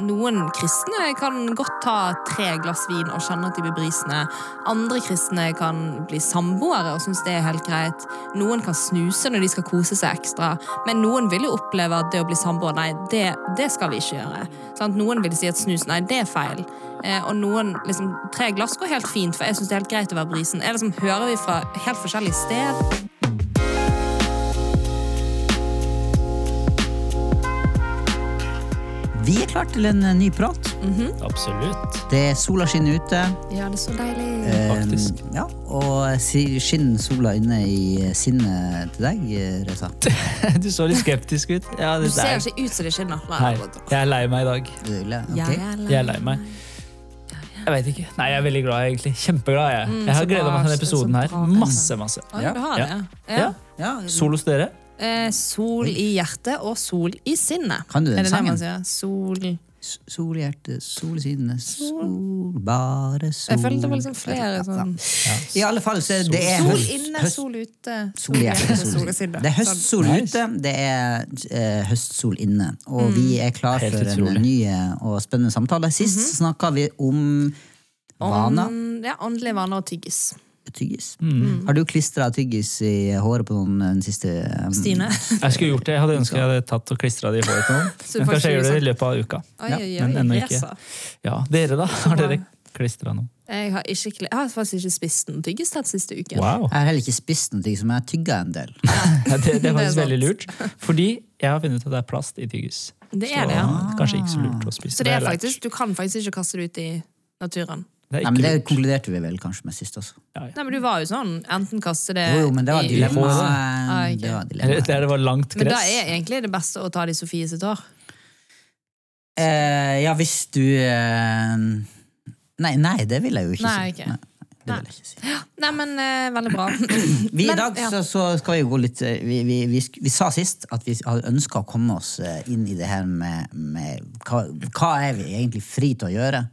noen kristne kan godt ta tre glass vin og kjenne at de blir brisende. Andre kristne kan bli samboere og synes det er helt greit. Noen kan snuse når de skal kose seg ekstra. Men noen vil jo oppleve at det å bli samboer, nei, det, det skal vi ikke gjøre. Sånn, Noen vil si at snus, nei, det er feil. Eh, og noen, liksom, tre glass går helt fint, for jeg synes det er helt greit å være brisen. Er liksom, hører vi fra helt forskjellig sted? Vi er klart til en eh, ny prat. Absolutt. Det er sola skinner ute. Ja, det er så deilig. Eh, Faktisk. Ja, og skinner sola inne i sinnet til deg, eh, Reza? Du så litt skeptisk ut. Ja, Du ser ikke ut som det skinner. Nei, jeg er lei meg i dag. Du, le- Jeg er Jeg er lei meg. Jeg vet ikke. Nei, jeg er veldig glad, egentlig. Kjempeglad. Jeg, jeg har gleda meg til denne episoden her. Masse, masse. Ja. Ja. Ja. Ja, Sol hos dere? Eh, sol i hjertet og sol i sinnet. Kan du den sangen? Sol i hjertet, sol i sinnet, sol, bare sol. Jeg følte det var liksom flere sånn I alle fall, så det er Sol inne, sol ute. sol i hjertet, sol i sinnet. Det er høstsol ute, det er eh, høstsol inne. Og vi er klar for en ny eh, og spennende samtale. Sist Mhm. snakka vi om vaner. Ja, åndelige vaner og tyggis. Tyggis. Mm. Har du klistra tyggis i håret på noen den siste um, Stine. Jeg skulle gjort det. Jeg hadde ønsket jeg hadde tatt og klistra det i håret på noen. Men kanskje jeg gjør det i løpet av uka. Oi, Ja, oi, men ennå ikke. Ja, Dere, da? Har dere klistra noe? Jeg har, ikke, jeg har faktisk ikke spist noen tyggis den siste uken. Wow. Jeg har heller ikke spist noe men jeg har tygga en del. Ja, det, det er faktisk veldig lurt. Fordi jeg har funnet ut at det er plast i tyggis. Det er det, ja. Så kanskje ikke så lurt å spise. Så det er faktisk, du kan faktisk ikke kaste det ut i naturen. Det Nei, men Det konkluderte vi vel kanskje med sist også. Ja, ja. Nei, men du var jo sånn, enten kaste det Jo, jo, men det var dilemma. Ah, okay. Det var Det dilemma. der det var langt Men da er egentlig det beste å ta det i Sofie sitt hår. Eh, ja, hvis du eh, Nei, nei, det vil jeg jo ikke Nei, si. Okay. Nei, det vil jeg ikke si. Nei, men eh, veldig bra. Vi, I dag ja. så, så skal vi jo gå litt eh, Vi, vi, vi, vi sa sist at vi hadde ønska å komme oss eh, inn i det her med, med hva, hva er vi egentlig fri til å gjøre?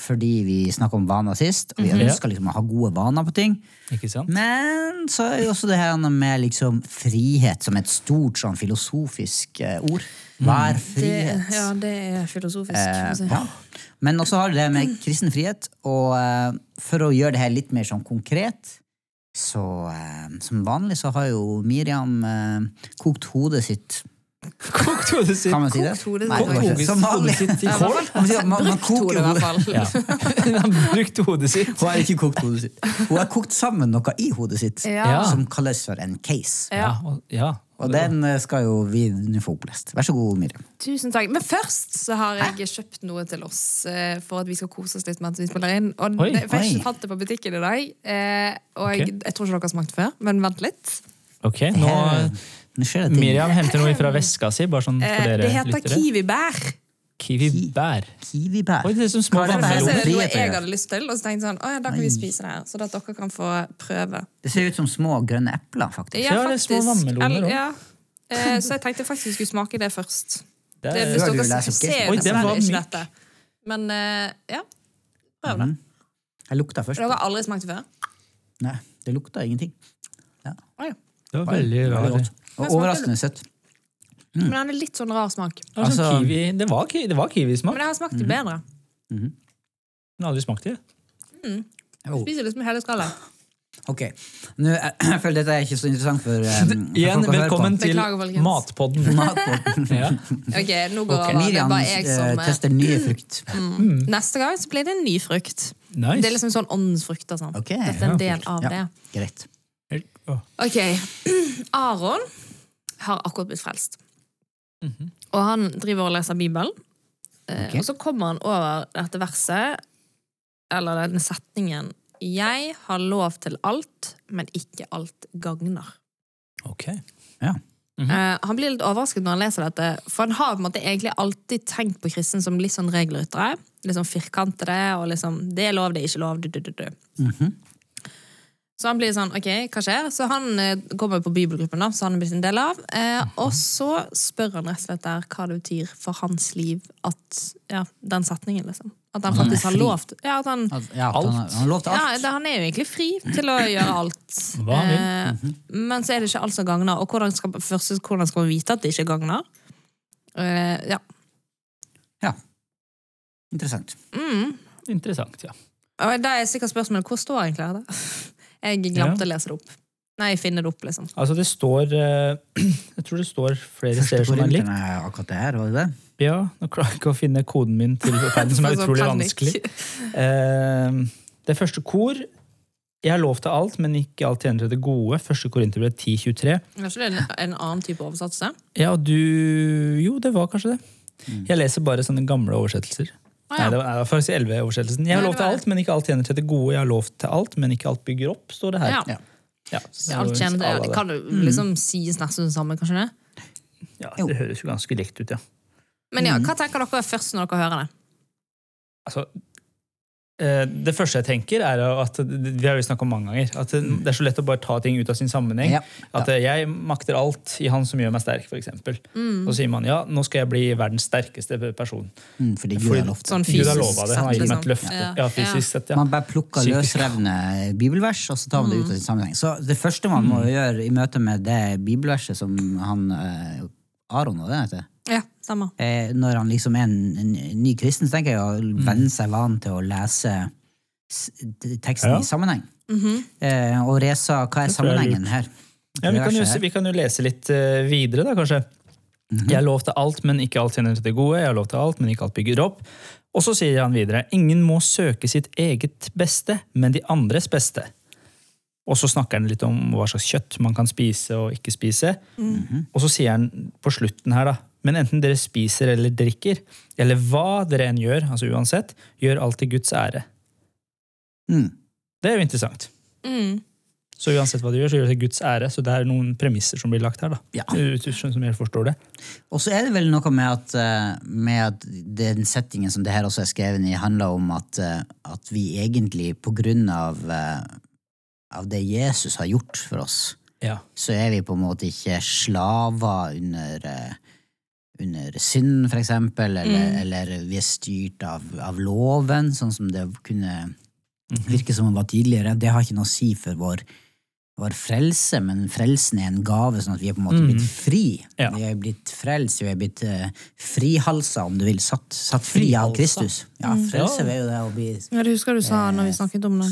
Fordi vi snakka om vaner sist, og vi ønska liksom å ha gode vaner på ting. Ikke sant? Men så er jo også det her med liksom frihet som et stort sånn filosofisk eh, ord. Hva er Det, frihet? ja, det er filosofisk. Eh, ja. Men også har du det med kristen frihet, og eh, for å gjøre det her litt mer sånn konkret, så eh, som vanlig så har jo Miriam eh, kokt hodet sitt Kokt hodet sitt. Kan man si det? Kokt hodet Nei, Kokt hodet sitt i kål. Man man- man Brukt koker hodet, i hvert fall. Hun har brukt hodet sitt. Hun har ikke kokt hodet sitt. Hun har kokt sammen noe i hodet sitt Ja. Som kalles for en case. Ja. Ja, og, den eh, skal jo vi nå få opplest. Vær så god, Miriam. Tusen takk. Men først så har jeg kjøpt noe til oss eh, for at vi skal kose oss litt mens vi spiller inn. Og Oi. jeg fant det på butikken i dag, eh, og jeg, jeg tror ikke dere har smakt før, men vent litt. Ok, nå Det. Miriam henter noe fra veska si, bare sånn for Eh, dere det heter lyttere. kiwibær. Kiwi-bær. Kiwibær. Oi, det er som små Hva er er det noe jeg hadde lyst til, og så tenkte jeg sånn, å ja, da kan vi spise det her. Så at dere kan få prøve. Det ser ut som små grønne epler, faktisk. Ja, det er små vannmeloner Eller- også. Ja. Eh, så jeg tenkte faktisk vi skulle smake det først. Det Det, er, hvis dere ser? Oi, det er var ikke dette. Men eh, ja, prøv det. Mhm. Jeg lukta først. Dere har aldri smakt det før? Nei, det lukta ingenting. Ja. det var veldig Veldig rar. godt. Og overraskende søtt. Men den er litt sånn rar smak. Det var, sånn Altså- kiwi, det var, ki- det var kiwismak. Men jeg har smakt Mhm. det bedre. Jeg har aldri smakt det. Oh. Spiser liksom hele skallet. Ok, Nå, jeg, jeg føler dette er ikke så interessant for, um, for Igjen, folk å høre velkommen til Beklager. Matpodden. Matpodden. Ja. Ok, nå går okay. det er bare jeg eh, som uh, tester nye frukt. Neste gang så blir det en ny frukt. Nice. Det er liksom sånn åndens frukt og sånn. Ok, Dette er en del av Ja. det. Greit. Ok, Aron har akkurat blitt frelst. Mhm. Og han driver og leser Bibelen. Okay. Og så kommer han over dette verset, eller denne setningen Jeg har lov til alt, men ikke alt gagner. Ok. Ja. Mhm. Eh, han blir litt overrasket når han leser dette, for han har på en måte egentlig alltid tenkt på kristen som litt sånn regelryttere. Litt sånn firkantede, og liksom Det er lov, det er ikke lov. Du, du, du, du. Mhm. Så han blir sånn, ok, hva skjer? Så han eh, kommer på bibelgruppen, da, så han er blitt en del av. Eh, og så spør han rett og slett der hva det betyr for hans liv at ja, den setningen, liksom. At han Han er faktisk har fri. lov ja, at han, At- Ja, at han, har- han har lov til ja, alt. det, Han er jo egentlig fri til å gjøre alt. Hva han vil. Eh, men så er det ikke alt som gagner. Og hvordan skal, først, hvordan skal man vite at det ikke gagner? Eh, ja. Ja. Interessant. Interessant, ja. Og da er sikkert spørsmålet hvor står egentlig dette? Jeg glemte å lese det opp. Nei, finne det opp, liksom. Altså, det står eh, Jeg tror det står flere steder som er likt. er akkurat det her, var det det? Ja, nå klarer jeg ikke å finne koden min til ferden, som er utrolig panik. vanskelig. Eh, det første kor Jeg har lov til alt, men ikke alt tjener til det gode. Første Korinterbrev 10.23. Er ikke det en, en annen type oversettelse? Ja, du Jo, det var kanskje det. Mm. Jeg leser bare sånne gamle oversettelser. Ah, ja. nei, det var faktisk 11-oversettelsen. Jeg har lov til alt, men ikke alt tjener til det gode. Jeg har lov til alt, men ikke alt bygger opp, står det her. Ja. Ja. Ja, så alt kjenner, alle det kan jo liksom sies nesten det samme, kanskje det? Ja, Jo. det høres jo ganske likt ut, ja. Men ja, hva tenker dere først når dere hører det? Altså, det første jeg tenker, er at vi har jo snakket om mange ganger, at det er så lett å bare ta ting ut av sin sammenheng. Ja. At eh, jeg makter alt i han som gjør meg sterk, f.eks. Mm. Så sier man ja, nå skal jeg bli verdens sterkeste person. Mm, fordi Gud har lovt. Sånn Gud har lova det. Han har gitt meg liksom. et løfte. Ja. Ja, fysisk sett, ja. Man bare plukker løsrevne bibelvers, og så tar man det ut av sin sammenheng. Så det første man må gjøre i møte med det bibelverset som han eh, Aron og det heter, Ja, samme. eh, når han liksom er en, en ny kristen, så tenker jeg å venne seg van til å lese teksten Ja. i sammenheng. eh, og Reza, hva er jeg sammenhengen her? Ja, vi, kan jo, vi kan jo lese litt uh, videre, da, kanskje. Jeg -hmm. lov til alt, men ikke alt tjener til det gode. Jeg lovte alt, men ikke alt bygger opp. Og så sier han videre ingen må søke sitt eget beste, men de andres beste. Og så snakker han litt om hva slags kjøtt man kan spise og ikke spise. Og så sier han på slutten her, da. Men enten dere spiser eller drikker, eller hva dere enn gjør, altså uansett, gjør alt til Guds ære. Mm. Det er jo interessant. Mm. Så uansett hva du gjør, så gjør det til Guds ære. Så det er noen premisser som blir lagt her. da. Ja. Som jeg forstår det. Og så er det vel noe med at, eh, med at den settingen som det her også er skrevet i, handler om at, eh, at vi egentlig på grunn av, eh, av det Jesus har gjort for oss, Ja. så er vi på en måte ikke slaver under, under synd, for eksempel, eller, eller vi er styrt av, av loven, sånn som det kunne virke som det var tidligere. Det har ikke noe å si for vår, vår frelse, men frelsen er en gave, sånn at vi er på en måte blitt fri. Ja. Vi er blitt frelst, vi er blitt uh, frihalsa, om du vil, satt, satt fri av Kristus. Ja, frelse er jo det å bli Ja, du husker du sa når vi snakket om det.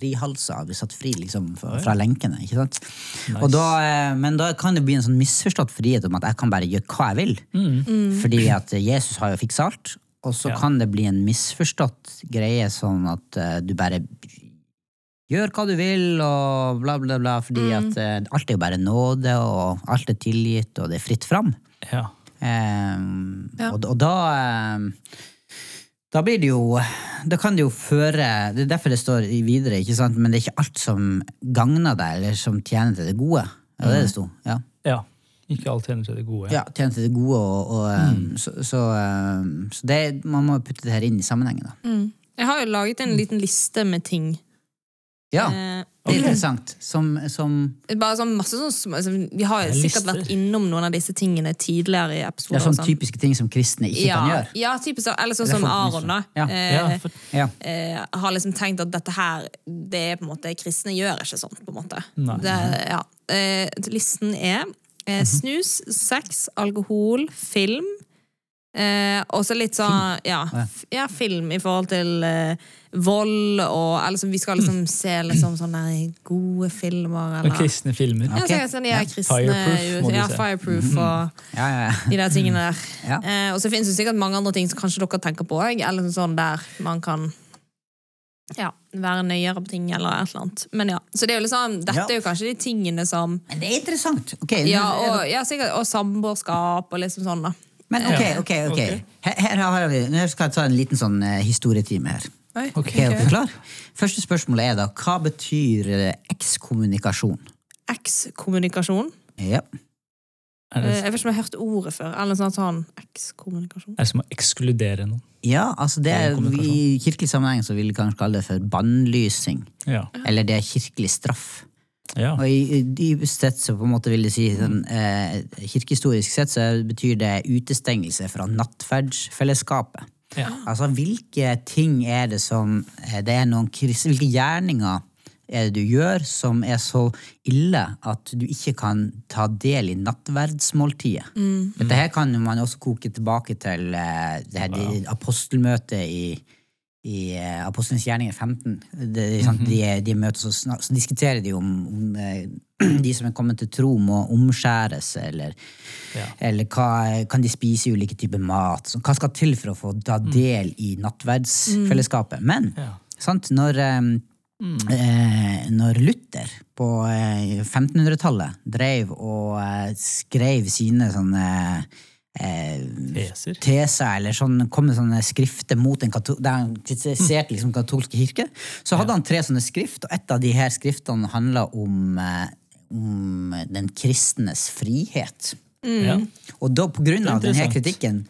Frihalsa, vi satt fri liksom, fra, fra lenkene. ikke sant? Og da, eh, men da kan det bli en sånn misforstått frihet om at jeg kan bare gjøre hva jeg vil. Fordi at Jesus har jo fiksa alt. Og så Ja. kan det bli en misforstått greie sånn at uh, du bare gjør hva du vil, og bla, bla, bla. Fordi at uh, alt er jo bare nåde, og alt er tilgitt, og det er fritt fram. Ja. Um, Ja. og, og da eh, da blir det jo Da kan det jo føre Det er derfor det står videre, ikke sant? men det er ikke alt som gagner deg, eller som tjener til det gode. Ja, det er det sto. Ja. ja. Ikke alt tjener til det gode. ja, tjener til det gode, og, og mm. så, så, eh, så det, man må putte det her inn i sammenhengen, da. Mm. Jeg har jo laget en liten liste med ting. Ja, Eh, det er interessant. Som, som bare sånn masse sånn altså, Vi har jo sikkert vært innom noen av disse tingene tidligere i Det episoder. er sånn. typiske ting som kristne ikke ja, kan gjøre. Ja, typisk, eller sånn som Aron, da. Ja. Eh, Ja, for, Ja. eh, har liksom tenkt at dette her det er på en måte, Kristne gjør ikke sånn, på en måte. Nei. Det, ja. eh, listen er eh, snus, sex, alkohol, film. Eh, og så litt sånn ja, ja. film i forhold til eh, vold og altså, Vi skal liksom se liksom sånne gode filmer, og kristne filmer. ja, Ok. så, sånn, de Ja. er kristne Fireproof, må du ja, se. Fireproof og Ja, ja, ja. de der tingene der. Eh, og så finnes det sikkert mange andre ting som kanskje dere tenker på òg, eller sånn der man kan ja, være nøyere på ting, eller et eller annet. Men ja, Så det er jo liksom, dette er jo kanskje de tingene som Men det er interessant. Okay, Ja, og, ja, sikkert, og samboerskap og liksom sånn, da. Men ok, ok, ok. Her, her har vi, nå skal jeg ta en liten sånn eh, historietime her. Oi, Ok, Er dere klar? Første spørsmål er da, hva betyr eh, ekskommunikasjon? Ekskommunikasjon. Ja. Er Eh, det, Jeg vet ikke om jeg har hørt ordet før. Eller sånn sånn ekskommunikasjon. er det som å ekskludere noen? ja, altså det er. I kirkelig sammenheng så vil vi kanskje kalle det for bannlysing. Ja. Eller det er kirkelig straff. Ja. Og i, dypest sett så på en måte vil det si sånn, eh, Kirkehistorisk sett så betyr det utestengelse fra nattferdsfellesskapet. Ja. Altså hvilke ting er det som eh, Det er noen kristne, Hvilke gjerninger er det du gjør som er så ille at du ikke kan ta del i nattverdsmåltidet? Dette her kan man også koke tilbake til eh, det her de- apostelmøtet i, i eh, Apostelens gjerninger 15. Det, sant, de, de møtes og snak, så diskuterer de om, om eh, de som er kommet til tro, må omskjæres, eller, Ja. eller hva, kan de spise ulike typer mat? Så hva skal til for å få ta del i nattverdsfellesskapet? Men Ja. sant, når, mm. eh, når Luther på eh, 1500-tallet drev og eh, skrev sine sånne eh, Teser. teser eller sånn, kom med sånne skrifter mot en katol der han kritiserte liksom katolske kirke, så hadde han tre sånne skrift, og et av de her skriftene handla om, eh, om den kristnes frihet. Ja. Og da, på grunn av denne kritikken,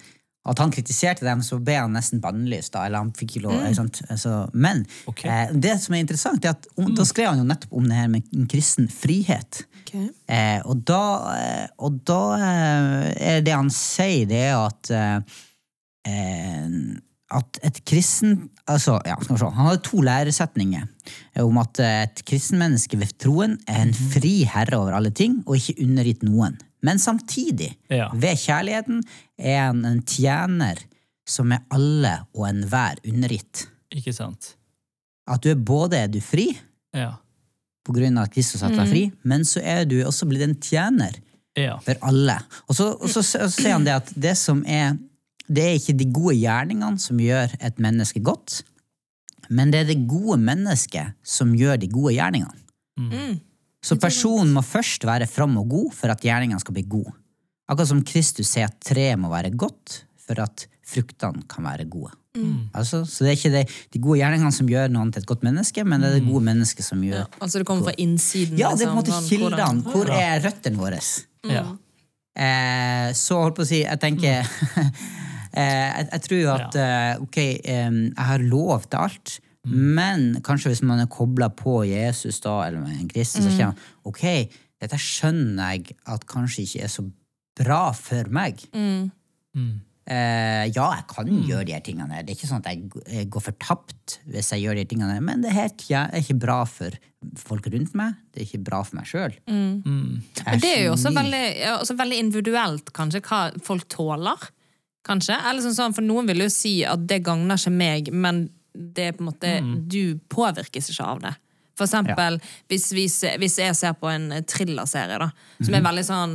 at han kritiserte dem, så ble han nesten bannlyst. da, eller han fikk ikke lov, ikke? Altså, men okay. eh, det som er interessant, er at om, da skrev han jo nettopp om det her med en kristen frihet. Okay. Eh, og da, eh, og da eh, er det han sier, det er at eh, eh, at et kristen altså, ja, skal vi se, Han hadde to læresetninger om at et kristenmenneske ved troen er en fri herre over alle ting og ikke undergitt noen. Men samtidig, Ja. ved kjærligheten, er han en tjener som er alle og enhver undergitt. Ikke sant? At du er både er du fri, Ja. på grunn av at Kristus har satt deg fri, men så er du også blitt en tjener Ja. for alle. Og så, og så, så sier han det at det som er det er ikke de gode gjerningene som gjør et menneske godt, men det er det gode mennesket som gjør de gode gjerningene. Mm. Så personen må først være from og god for at gjerningene skal bli gode. Akkurat som Kristus sier at treet må være godt for at fruktene kan være gode. Altså, så det er ikke det, de gode gjerningene som gjør noen til et godt menneske, men det er det gode mennesket som gjør Altså det kommer fra innsiden? Ja, det er på en liksom, måte kildene. Hvor er røttene våre? ja. Eh, så holdt på å si, jeg tenker eh, jeg, jeg tror jo at eh, ok, eh, jeg har lov til alt, men kanskje hvis man er kobla på Jesus da, eller en kristen, så kjenner man ok, dette skjønner jeg at kanskje ikke er så bra for meg. Mm. Eh, ja, jeg kan gjøre de her tingene. Det er ikke sånn at jeg jeg går fortapt hvis jeg gjør de her tingene, men det er er ikke bra for folk rundt meg. Det er ikke bra for meg sjøl. Men det er jo også veldig, også veldig individuelt, kanskje, hva folk tåler. Kanskje. Eller sånn, for noen vil jo si at det gagner ikke meg, men det på en måte, du påvirkes ikke av det. For eksempel, hvis, vi hvis jeg ser på en thrillerserie, da, som er veldig sånn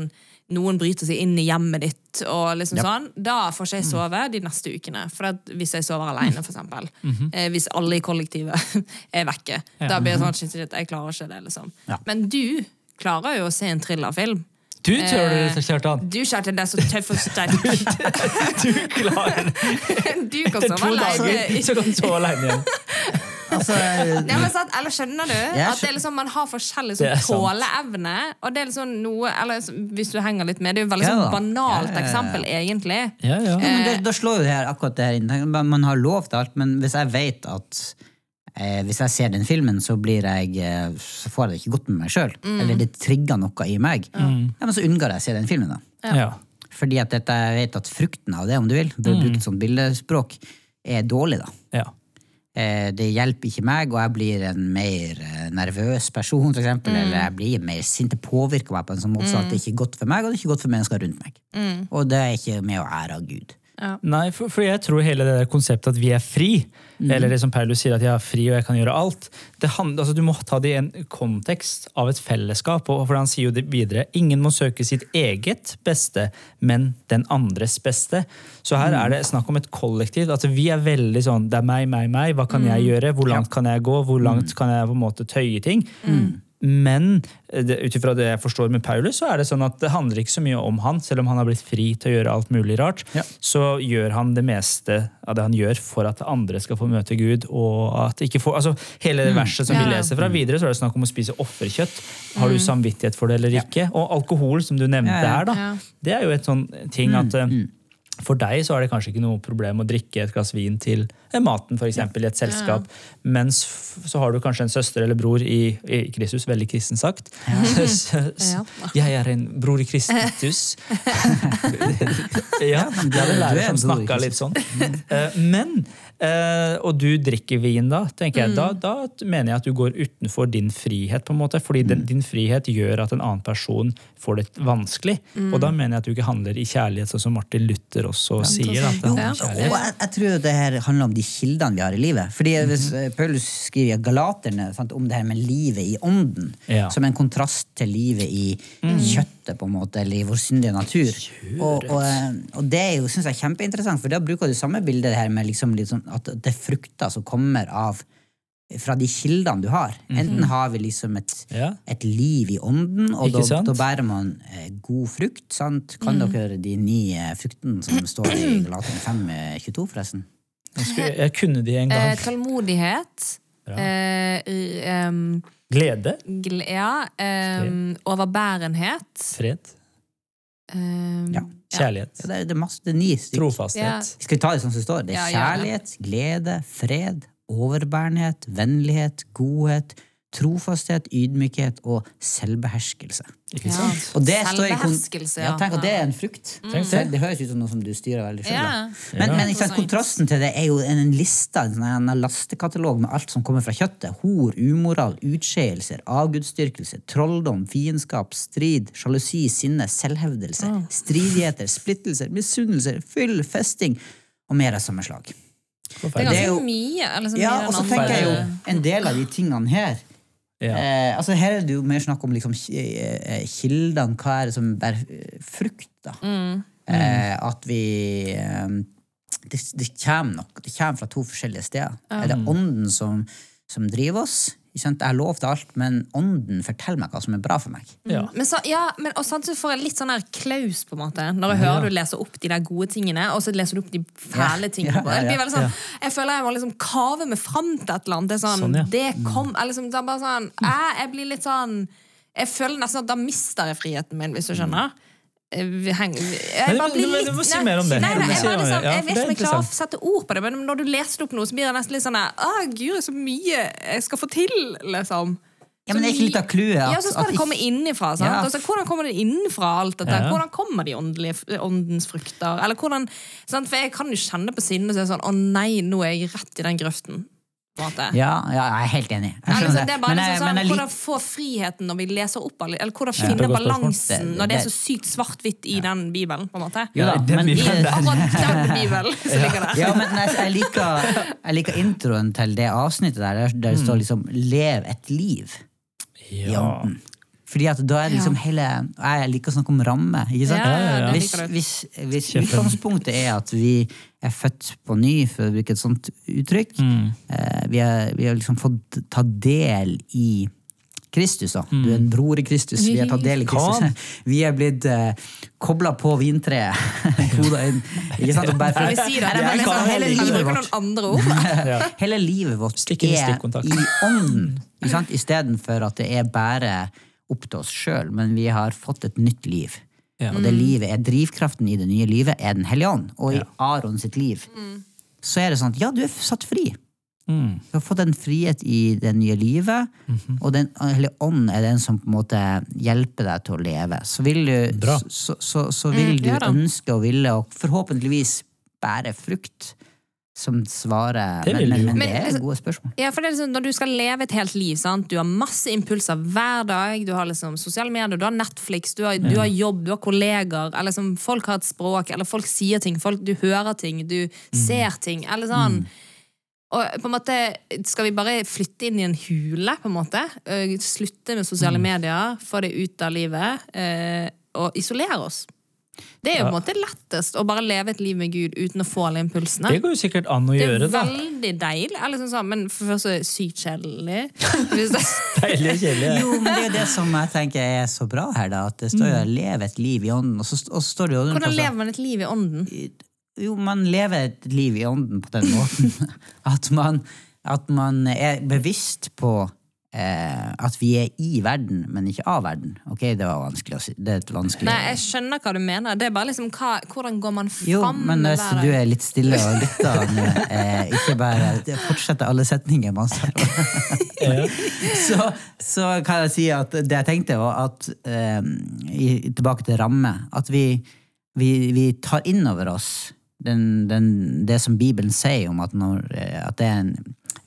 noen bryter seg inn i hjemmet ditt, og liksom sånn, da får ikke jeg sove de neste ukene. For hvis jeg sover alene, for eksempel. eh, hvis alle i kollektivet er vekke. Da blir det sånn, shit, shit, jeg klarer ikke det, liksom. Ja. Men du klarer jo å se en thrillerfilm. Du tør det, Eh, Kjartan! Du, Kjartan, er så tøff og sterk. Du klarer det! Du kan Etter sove to dager alene. så kan du sove alene igjen. Altså, Ja, men sant? Eller skjønner du? At det er liksom, man har forskjellig sånn, tåleevne. Og det er liksom noe Eller hvis du henger litt med, det er jo veldig Ja sånn banalt Ja, ja, ja. eksempel, egentlig. Ja, ja. Ja, men det, da slår jo det her akkurat det her inn. Man man har lov til alt, men hvis jeg vet at eh, hvis jeg ser den filmen, så, blir jeg, eh, så får jeg det ikke godt med meg sjøl. Eller det trigger noe i meg. Ja, men så unngår jeg å se den filmen. da. ja. Fordi at dette, jeg vet at frukten av det, om du vil, bør bruke sånt bildespråk, er dårlig. da. ja. Eh, det hjelper ikke meg, og jeg blir en mer nervøs person, for eksempel, eller jeg blir mer sint. Det påvirker meg på en sånn måte mm. at det ikke er godt for meg, og det er ikke godt for mennesker rundt meg. Og det er ikke med å ære av Gud. Nei, for, for jeg tror hele det der konseptet at vi er fri, eller det som Paulus sier at jeg er fri og jeg kan gjøre alt, det hand, altså, du må ta det i en kontekst av et fellesskap. Og for han sier jo det videre ingen må søke sitt eget beste, men den andres beste. Så her er det snakk om et kollektiv. altså Vi er veldig sånn det er meg, meg, meg. Hva kan jeg gjøre? Hvor langt kan jeg gå? Hvor langt kan jeg på en måte tøye ting? Men eh, det- ut ifra det jeg forstår med Paulus, så er det sånn at det handler ikke så mye om han, selv om han har blitt fri til å gjøre alt mulig rart. Ja. Så gjør han det meste av det han gjør for at andre skal få møte Gud. og at ikke får, altså Hele det verset som Ja. vi leser fra videre, så er det snakk om å spise offerkjøtt. Har du samvittighet for det eller ikke? Og alkohol, som du nevnte her, da. Det er jo et sånn ting at eh, For deg så er det kanskje ikke noe problem å drikke et glass vin til eh, maten, for eksempel, i et selskap. Mens så har du kanskje en søster eller bror i, i Kristus, veldig kristen sagt. Ja. Jeg er en bror i Kristus. ja, det er en du lærer er som snakka litt sånn. Eh, Men eh, Og du drikker vin, da, tenker jeg. Da, da mener jeg at du går utenfor din frihet, på en måte. Fordi den, din frihet gjør at en annen person får det vanskelig. Og da mener jeg at du ikke handler i kjærlighet, sånn som Martin Luther også sier. At det handler om og kjærlighet. jeg, jeg tror det her handler om de kildene vi har i livet. Fordi hvis eh, Paulus skriver i Galaterne sant, om det her med livet i ånden, Ja. som en kontrast til livet i kjøttet, på en måte, eller i vår syndige natur. Og, og, eh, og det er jo, synes jeg, kjempeinteressant, for da bruker du samme bilde her med liksom, sånn at det er frukter som kommer av fra de kildene du har. Enten har vi liksom et, Ja. et liv i ånden, og da, da bærer man eh, god frukt. Sant? Kan dere de ni eh, fruktene som står i Galaterne 5, eh, 22, forresten? Jeg, skulle, jeg kunne de en Eh, tålmodighet. Eh, Glede. gl ja. Um, overbærenhet. Fred. Um, Ja. Kjærlighet. Ja, det, er, det er masse det er ni stykker. Trofasthet. Skal vi ta det sånn som det står? Det er kjærlighet, glede, fred, overbærenhet, vennlighet, godhet, trofasthet, ydmykhet og selvbeherskelse. Ikke Ja. Og det Selvbeherskelse, ja. ja. Tenk at det er en frukt. Mm. Det. Det høres ut som noe som du styrer veldig selv. Ja. Men, Ja. men ikke sant, kontrasten til det er jo en, lista, liste, en, sånn lastekatalog med alt som kommer fra kjøttet. Hor, umoral, utskeielser, avgudsdyrkelse, trolldom, fiendskap, strid, sjalusi, sinne, selvhevdelse, stridigheter, splittelser, misunnelser, fyll, festing og mer av samme slag. Det er ganske mye. Eller så Ja, og så tenker jeg jo en del av de tingene her Ja. eh, altså Her er det jo mer snakk om liksom, eh, kildene. Hva er det som bærer eh, frukt? da? Mm. Eh, at vi eh, det, det kommer nok Det kommer fra to forskjellige steder. Er det ånden som, som driver oss? Ikke sant? Jeg har lov til alt, men ånden forteller meg hva som er bra for meg. Ja. Men, så, ja, men og samtidig får jeg litt sånn her klaus, på en måte. Når jeg hører du leser opp de der gode tingene, og så leser du opp de fæle Ja, tingene. ja, sånn, jeg føler jeg må liksom kave meg fram til et eller annet. Det er sånn, Sånn, ja. det kom, jeg liksom, det er bare sånn jeg, jeg blir litt sånn Jeg føler nesten at da mister jeg friheten min, hvis du skjønner. Vi heng- jeg bare blir litt du må si mer om det. Nei, nei, jeg, bare liksom, jeg vet ikke om jeg klarer å sette ord på det, men når du leser opp noe, så blir det nesten litt sånn Å, gud, så mye jeg skal få til, liksom. Ja, men det er ikke litt av clouet Ja, så skal det komme innenfra. Ja. Altså, hvordan kommer det innenfra alt dette? Ja. Hvordan kommer de åndelige, åndens frukter? Eller hvordan, sant? For jeg kan jo kjenne på sinnet så sånn Å nei, nå er jeg rett i den grøften. På en måte. Ja, ja, jeg er helt enig. Jeg Ja, liksom, det er bare Men liksom sånn, Hvordan få friheten når vi leser opp alle Eller hvordan finne balansen Det- når det er så sykt svart-hvitt i den bibelen? på en måte da, Ja, men- I akkurat den bibelen ligger. Ja, men jeg, jeg, liker, jeg liker introen til det avsnittet der, der det står liksom 'lev et liv' i Ja. Fordi at da er det liksom Ja. hele Jeg liker å snakke om ramme. ikke sant? Ja, ja, ja. Hvis, hvis, hvis utgangspunktet er at vi er født på ny, for å bruke et sånt uttrykk Mm. eh, vi, er, vi har liksom fått ta del i Kristus. da. Du er en bror i Kristus. Vi har tatt del i. Kristus. Vi er blitt eh, kobla på vintreet. Koda inn. Ikke sant? Og bare for- si det? det Men liksom, hele livet vårt. Hele livet vårt er i ånden, istedenfor at det er bare opp til oss sjøl, men vi har fått et nytt liv. Ja. Og det livet er drivkraften i det nye livet, er Den hellige ånd. Og i Aron sitt liv så er det sånn at ja, du er satt fri. Mm. Du har fått en frihet i det nye livet, Mhm. og Den hellige ånd er den som på en måte hjelper deg til å leve. Så vil du, så, så, så vil du ønske og ville, og forhåpentligvis bære frukt som svarer Det men, vil men, men Men, det er altså, gode spørsmål. Ja, for det er liksom, Når du skal leve et helt liv, sant? du har masse impulser hver dag. Du har liksom sosiale medier, du har Netflix, du har, du har jobb, du har kolleger. Eller liksom, folk har et språk, eller folk sier ting, folk, du hører ting, du ser ting. Eller sånn. Og på en måte Skal vi bare flytte inn i en hule, på en måte? Eh, Slutte med sosiale medier, få det ut av livet, eh, og isolere oss? Det er jo på en måte lettest å bare leve et liv med Gud uten å få alle impulsene. Det går jo sikkert an å gjøre Det er gjøre, da. veldig deilig, eller sånn, sånn, men for det første sykt kjedelig. Deilig og kjedelig. Jo, men det er jo det som jeg tenker er så bra her, da. At det står jo 'leve et liv i ånden', og så, og så står det jo Mm. hvordan lever man et liv i ånden? Jo, man lever et liv i ånden på den måten at man, at man er bevisst på eh, at vi er i verden, men ikke av verden. Ok, det var vanskelig å si. Det er et vanskelig Nei, jeg skjønner hva du mener. Det er bare liksom hva, hvordan går man fram? Jo, men hvis du er litt stille og lytter nå, eh, ikke bare fortsetter alle setninger man sa. så, så kan jeg si at det jeg tenkte, var at eh, i, tilbake til ramme, at vi, vi, vi tar inn over oss den, den, det som Bibelen sier om at, når, eh, at det er en,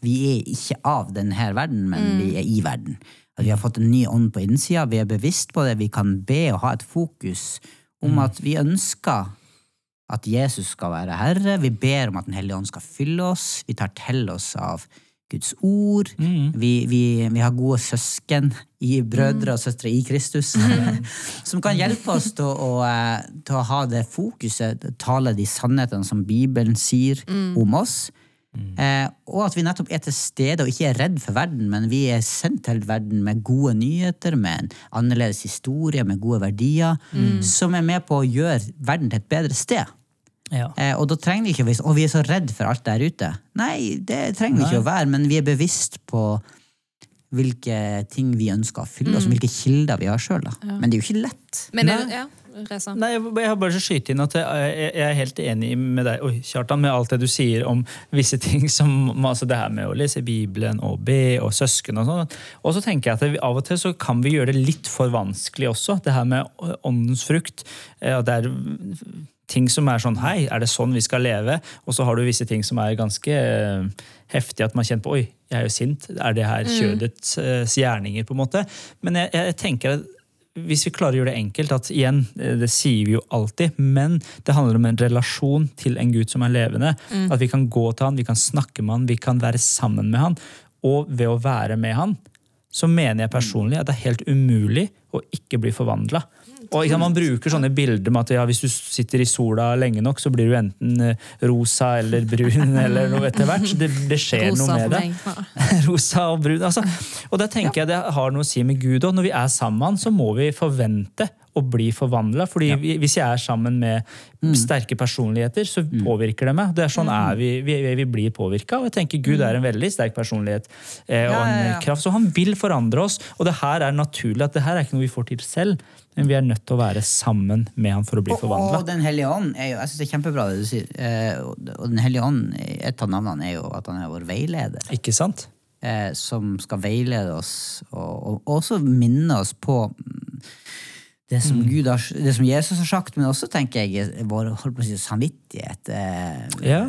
vi er ikke av denne verden, men vi er i verden. At vi har fått en ny ånd på innsida, vi er bevisst på det, vi kan be og ha et fokus om at vi ønsker at Jesus skal være Herre. Vi ber om at Den hellige ånd skal fylle oss. Vi tar til oss av Guds ord. Vi, vi, vi har gode søsken, i brødre og søstre i Kristus, som kan hjelpe oss til å, eh, til å ha det fokuset, tale de sannhetene som Bibelen sier om oss. Eh, og at vi nettopp er til stede og ikke er redd for verden, men vi er sendt til verden med gode nyheter, med en annerledes historie, med gode verdier, som er med på å gjøre verden til et bedre sted. Ja. Eh, og da trenger vi ikke å vise, og vi er så redd for alt der ute. Nei, det trenger vi ikke å være, men vi er bevisst på hvilke ting vi ønsker å fylle oss, og hvilke kilder vi har sjøl. Men det er jo ikke lett. Men er, ja, Reza. Nei, jeg jeg har bare så skyte inn at jeg, jeg er helt enig med deg, oi, Kjartan, med alt det du sier om visse ting som altså det her med å lese Bibelen og be og søsken og sånn. Og så tenker jeg at vi, av og til så kan vi gjøre det litt for vanskelig også, det her med åndens frukt. At det er ting som er sånn Hei, er det sånn vi skal leve? Og så har du visse ting som er ganske heftig at man kjenner på Oi, jeg er jo sint. Er det her kjødets eh, gjerninger, på en måte? Men jeg, jeg tenker at hvis vi klarer å gjøre det enkelt, at igjen, eh, det sier vi jo alltid, men det handler om en relasjon til en Gud som er levende. At vi kan gå til han, vi kan snakke med han, vi kan være sammen med han. Og ved å være med han, så mener jeg personlig at det er helt umulig å ikke bli forvandla. Og ikke Man bruker sånne bilder med at ja, hvis du sitter i sola lenge nok, så blir du enten eh, rosa eller brun eller noe etter hvert. Det, det skjer Rosa noe med det. Rosa og brun. Altså. Og da tenker jeg det har noe å si med Gud òg. Når vi er sammen, så må vi forvente å bli forvandla. fordi vi, hvis jeg er sammen med sterke personligheter, så påvirker det meg. Det er sånn er vi, vi, vi blir påvirka. Og jeg tenker Gud er en veldig sterk personlighet eh, og en ja, ja. kraft. Så han vil forandre oss. Og det her er naturlig at det her er ikke noe vi får til selv, men vi er nødt til å være sammen med han for å bli Og, forvandla. og Den hellige ånd er jo, jeg synes det er kjempebra det du sier. Eh, og og Den hellige ånd, et av navnene er jo at han er vår veileder. Ikke sant? eh, som skal veilede oss, og, og også minne oss på det som, Gud har, det som Jesus har sagt, men også tenker jeg vår holdt på å si, samvittighet. Eh, Ja.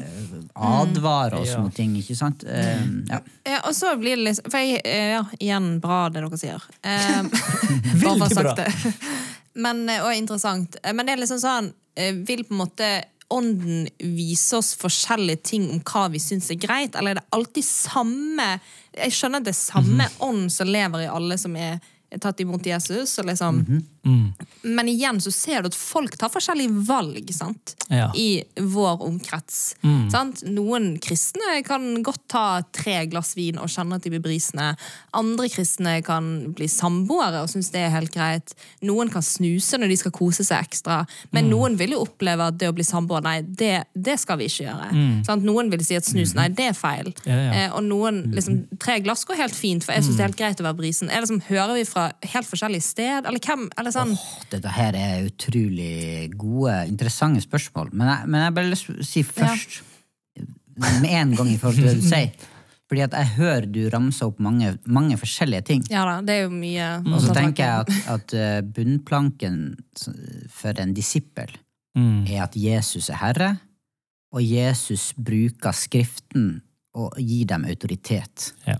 advarer oss Ja. mot ting, ikke sant? Eh, ja. Ja, og så blir det liksom For jeg, eh, ja, igjen bra det dere sier. Eh, Veldig bra. det. Men, eh, og interessant. Eh, Men det er liksom sånn eh, Vil på en måte ånden vise oss forskjellige ting om hva vi syns er greit, eller er det alltid samme Jeg skjønner at det er samme Mhm. ånd som lever i alle som er tatt imot Jesus. Og liksom, -hmm. Mm. Men igjen så ser du at folk tar forskjellige valg sant? Ja. i vår omkrets. Mm. Sant? Noen kristne kan godt ta tre glass vin og kjenne at de blir brisende. Andre kristne kan bli samboere og synes det er helt greit. Noen kan snuse når de skal kose seg ekstra. Men Mm. noen vil jo oppleve at det å bli samboer, nei, det, det skal vi ikke gjøre. Sant? Noen vil si at snus, nei, det er feil. Mm. Ja, ja. Eh, og noen, liksom, tre glass går helt fint, for jeg synes det er helt greit å være brisen. Jeg liksom, hører vi fra helt forskjellige sted? Eller hvem? Eller sånn, Dette her er utrolig gode, interessante spørsmål. Men jeg, men jeg bare lyst til å si først, med en gang i forhold til det du sier Fordi at jeg hører du ramse opp mange, mange forskjellige ting. ja da, det er jo mye Og så tenker jeg at, at eh, bunnplanken for en disippel Mm. er at Jesus er Herre, og Jesus bruker Skriften og gir dem autoritet. Ja.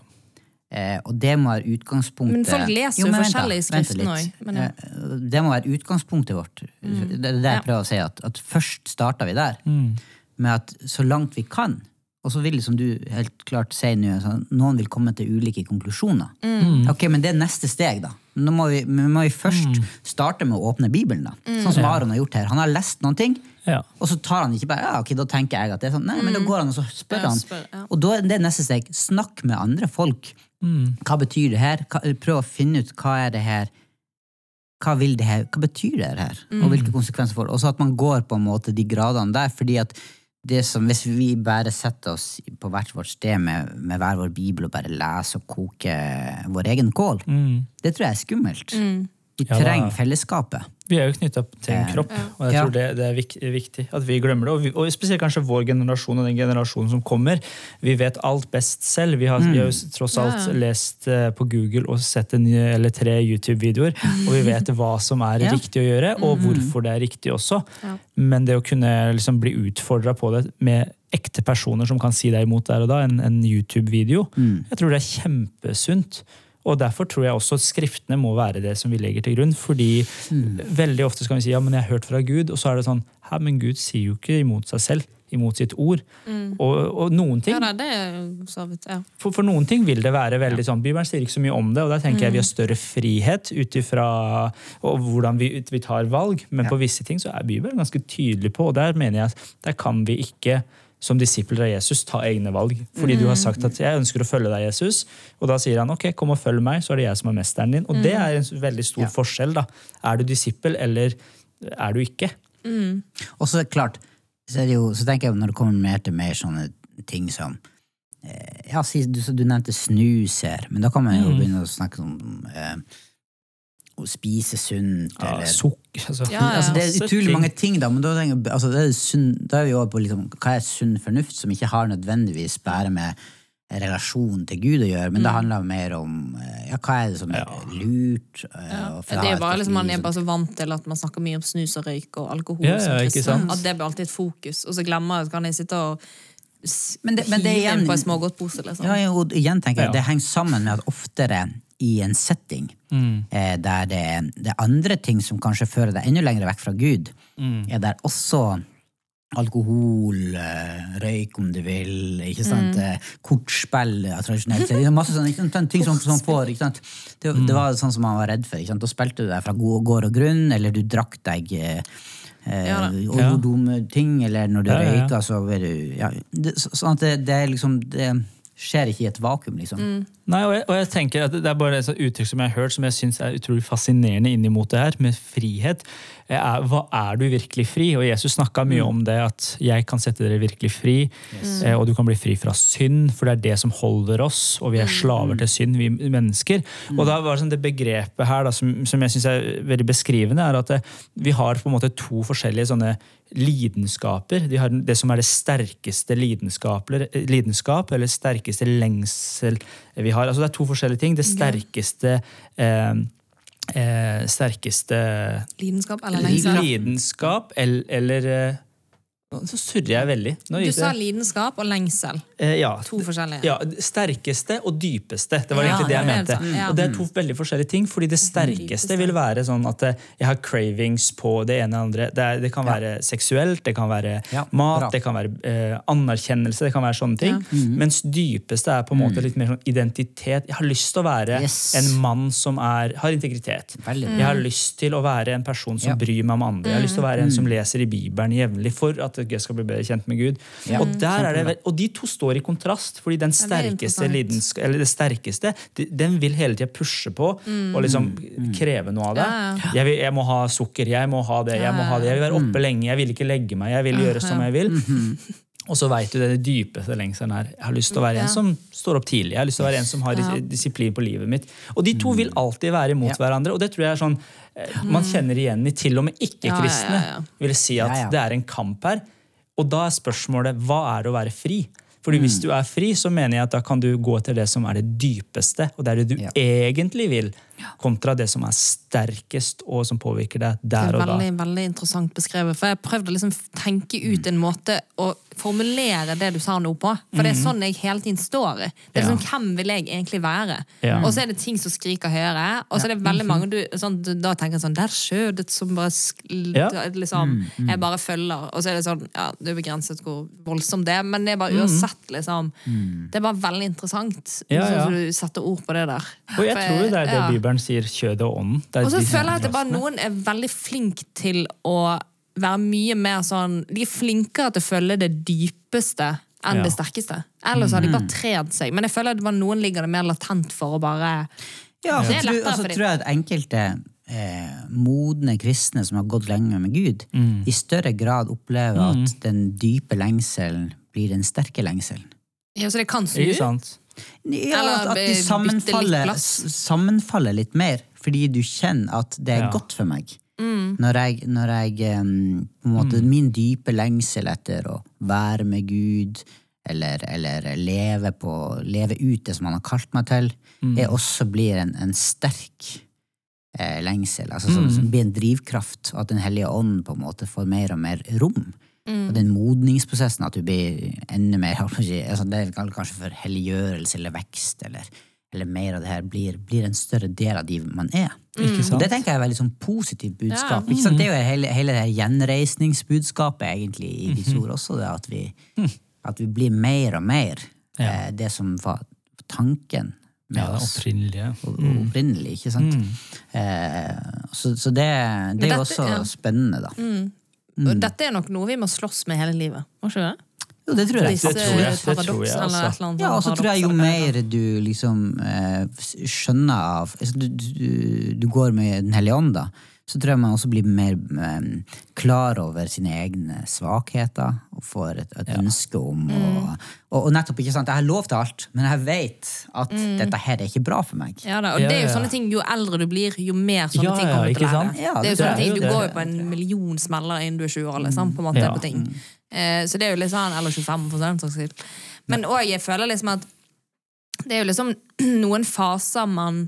Eh, og det må være utgangspunktet Men folk leser jo jo forskjellig i Skriften òg. ja. Mm. Eh, Det må være utgangspunktet vårt. Det er det jeg prøver å si, at, at først starter vi der. Mm. Med at så langt vi kan. Og så vil, som du helt klart sier nå, sånn, noen vil komme til ulike konklusjoner. Mm. Ok, Men det er neste steg, da. Nå må vi, vi må vi først Mm. starte med å åpne Bibelen. da. Sånn som Aron har gjort her. Han har lest noen ting, Ja. og så tar han ikke bare ja, ok, da tenker jeg at det er sånn. Nei, men da går han og så spør Mm. Ja, han. spør, ja. Og da er det neste steg. Snakk med andre folk. Mm. Hva betyr det her? Prøv å finne ut hva er det her hva vil det her, hva betyr det her, Mm. og hvilke konsekvenser får det? Og så at man går på en måte de gradene der, fordi at det som, Hvis vi bare setter oss på hvert vårt sted med, med hver vår bibel og bare leser og koker vår egen kål, det tror jeg er skummelt. Vi Ja, trenger fellesskapet. Vi er jo knytta til en kropp, og jeg tror det, det er viktig at vi glemmer det. Og, vi, og spesielt kanskje vår generasjon og den generasjonen som kommer. Vi vet alt best selv. Vi har, vi har jo tross alt Ja. lest eh, på Google og sett en eller tre YouTube-videoer, og vi vet hva som er Ja. riktig å gjøre, og hvorfor det er riktig også. Ja. Men det å kunne liksom bli utfordra på det med ekte personer som kan si deg imot der og da, en, en YouTube-video, jeg tror det er kjempesunt. Og Derfor tror jeg også at skriftene må være det som vi legger til grunn. fordi veldig ofte skal vi si ja, men jeg har hørt fra Gud, og så er det sånn Hæ, men Gud sier jo ikke imot seg selv, imot sitt ord. Og, og noen ting Ja det er så vidt, ja. for, for noen ting vil det være veldig sånn, Bibelen sier ikke så mye om det, og der tenker jeg vi har større frihet ut ifra hvordan vi, vi tar valg, men på visse ting så er Bibelen ganske tydelig på, og der mener jeg at der kan vi ikke som disipler av Jesus ta egne valg. Fordi du har sagt at 'jeg ønsker å følge deg, Jesus', og da sier han 'ok, kom og følg meg', så er det jeg som er mesteren din. Og det er en veldig stor forskjell. da. Er du disippel, eller er du ikke? Og så klart, så, er det jo, så tenker jeg når det kommer mer til mer sånne ting som eh, ja, du, du nevnte snuser, men da kan man jo begynne å snakke om eh, å spise sunt, Ja, eller sukker altså. Ja, ja. altså, Det er utrolig mange ting, da, men da, jeg- altså, det er sunn, da er vi over på liksom, hva er sunn fornuft, som ikke har nødvendigvis bare med relasjon til Gud å gjøre, men det handler mer om eh, ja, hva er det som er lurt. Ja. og Det er bare liksom, Man er sånn. bare så vant til at man snakker mye om snus og røyk og alkohol. Ja, som ja, kristen. At det blir alltid et fokus. Og så glemmer jeg, kan jeg sitte og Men det- men det igjen- på en smågodtpose. Liksom. Ja, ja, igjen tenker jeg, Ja. Det henger sammen med at oftere i en setting Mm. eh, der det, er- det er andre ting som kanskje fører deg enda lenger vekk fra Gud, Mm. er der også alkohol, eh, røyk om du vil, ikke sant? Mm. eh, kortspill ja, tradisjonelt. sett, liksom Masse sånne, ikke sant? ting som, som får ikke sant? Det, Mm. det var sånn som man var redd for. Ikke sant? Da spilte du deg fra gå- gård og grunn, eller du drakk deg eh, Ja da. overdumme ting, eller når du Ja, ja, ja. røyka, så vil du ja, det, Sånn at det, det er liksom det skjer ikke i et vakuum, liksom. Nei, og jeg, og jeg tenker at Det er bare et uttrykk som jeg har hørt som jeg synes er utrolig fascinerende innimot det her, med frihet. Er, hva er du virkelig fri? Og Jesus snakka mye om det, at jeg kan sette dere virkelig fri. Yes. Og du kan bli fri fra synd, for det er det som holder oss. Og vi er slaver til synd, vi mennesker. Og da var det sånn det begrepet her da, som, som jeg syns er veldig beskrivende, er at det, vi har på en måte to forskjellige sånne lidenskaper. De har det som er det sterkeste lidenskap, eller, sterkeste lengsel vi har. Altså det er to forskjellige ting. Det sterkeste eh, eh, sterkeste Lidenskap eller lengsel. lidenskap eller, eller Nå surrer jeg veldig. Nå Du sa det- lidenskap og lengsel. eh, ja, To forskjellige. ja, sterkeste og dypeste. Det var Ja, egentlig det jeg det er mente. sant, mm. Og det er to veldig forskjellige ting. fordi det sterkeste vil være sånn at eh, jeg har cravings på det ene og andre. Det, er, det kan være seksuelt, det kan være Ja, mat, bra. det kan være eh, anerkjennelse, det kan være sånne ting. Mens dypeste er på en måte litt mer sånn identitet. Jeg har lyst til å være Yes. en mann som er, har integritet. Veldig. Jeg har lyst til å være en person som Ja. bryr meg om andre. Jeg har lyst til å være en som leser i Bibelen jevnlig for at jeg skal bli bedre kjent med Gud. Ja. Og, der er det, og de to står i kontrast, fordi den er sterkeste, lidensk- eller det sterkeste den vil hele tida pushe på og liksom kreve noe av deg. Ja, ja. Jeg, vil, jeg må ha sukker, jeg må ha det, jeg må ha det. Jeg vil være oppe lenge, jeg vil ikke legge meg, jeg vil gjøre som jeg vil. Og så veit du det, det dypeste lengselen er. Jeg har lyst til å være Ja. en som står opp tidlig. Jeg har lyst til å være en som har Ja. disiplin på livet mitt. Og de to vil alltid være imot Ja. hverandre. Og det tror jeg er sånn eh, man kjenner igjen i til og med ikke-kristne. Ja, ja, ja, ja. Vil si at Ja, ja. det er en kamp her. Og da er spørsmålet hva er det å være fri? Fordi Mm. Hvis du er fri, så mener jeg at da kan du gå etter det som er det dypeste, og det er det du Ja. egentlig vil, kontra det som er sterkest og som påvirker deg der er og da. veldig, veldig interessant beskrevet. For jeg prøvde å liksom tenke ut en måte å formulere det du sa nå på. For det er sånn jeg hele tiden står. Det er sånn, Hvem vil jeg egentlig være? Ja. Og så er det ting som skriker høyere. Og så er det veldig mange du, sånn, du da tenker jeg sånn Der skjødet som bare liksom, Jeg bare følger. Og så er det sånn Ja, det er begrenset hvor voldsomt det er, men det er bare uansett, liksom. Det er bare veldig interessant. Ja, ja. Så du setter ord på det der. Og jeg For tror jo det er det. Bibelen sier, kjødet og ånden. Og så føler jeg at det bare noen er veldig flink til å være mye mer sånn De er flinkere til å følge det dypeste enn Ja. det sterkeste. Ellers har de bare trent seg. Men jeg føler at det var noen ligger det mer latent for å bare Ja, så tror, altså, tror jeg at enkelte eh, modne kristne som har gått lenge med Gud, Mm. i større grad opplever at den dype lengselen blir den sterke lengselen. Ja, så det kan snu. Ikke sant? Ja, at, at de bytte litt sammenfaller, sammenfaller litt mer, fordi du kjenner at det er Ja. godt for meg. Mm. Når jeg, når jeg måte, Min dype lengsel etter å være med Gud, eller, eller leve, på, leve ut det som han har kalt meg til, det også blir en, en sterk eh, lengsel. Altså, som, som blir en drivkraft. At Den hellige ånd på en måte får mer og mer rom. Og den modningsprosessen, at du blir enda mer altså, Det er kanskje for helliggjørelse eller vekst, eller, eller mer av det her, blir, blir en større del av de man er. Ikke Og det tenker jeg er et veldig sånn positivt budskap. Ja. Sant? Det er jo hele, hele det her gjenreisningsbudskapet egentlig i Guds ord også, det at vi, at vi blir mer og mer eh, det som var tanken med Ja, oss opprinnelige. Mm. opprinnelig. ikke sant? Eh, så, så det, det er jo også ja. spennende, da. Dette er nok noe vi må slåss med hele livet. Må ikke det? Jo, det tror jeg. Det tror jeg, det tror jeg, altså. Ja, og så tror jeg jo mer du liksom eh, skjønner av altså, du, du, du går med Den hellige ånd, da, så tror jeg man også blir mer klar over sine egne svakheter og får et, et ønske om å og, og nettopp, ikke sant, Jeg har lov til alt, men jeg vet at dette her er ikke bra for meg. Ja, da, og Ja, det er jo sånne ting, Jo eldre du blir, jo mer sånne Ja, ting kommer du til å lære. Ja, det er jo sånne ting, Du går jo på en million smeller innen du er 20 år, liksom, på en måte, Ja. på ting. Eh, så det er jo litt sånn, eller 25 for sånn saks skyld. Men òg, jeg føler liksom at det er jo liksom noen faser man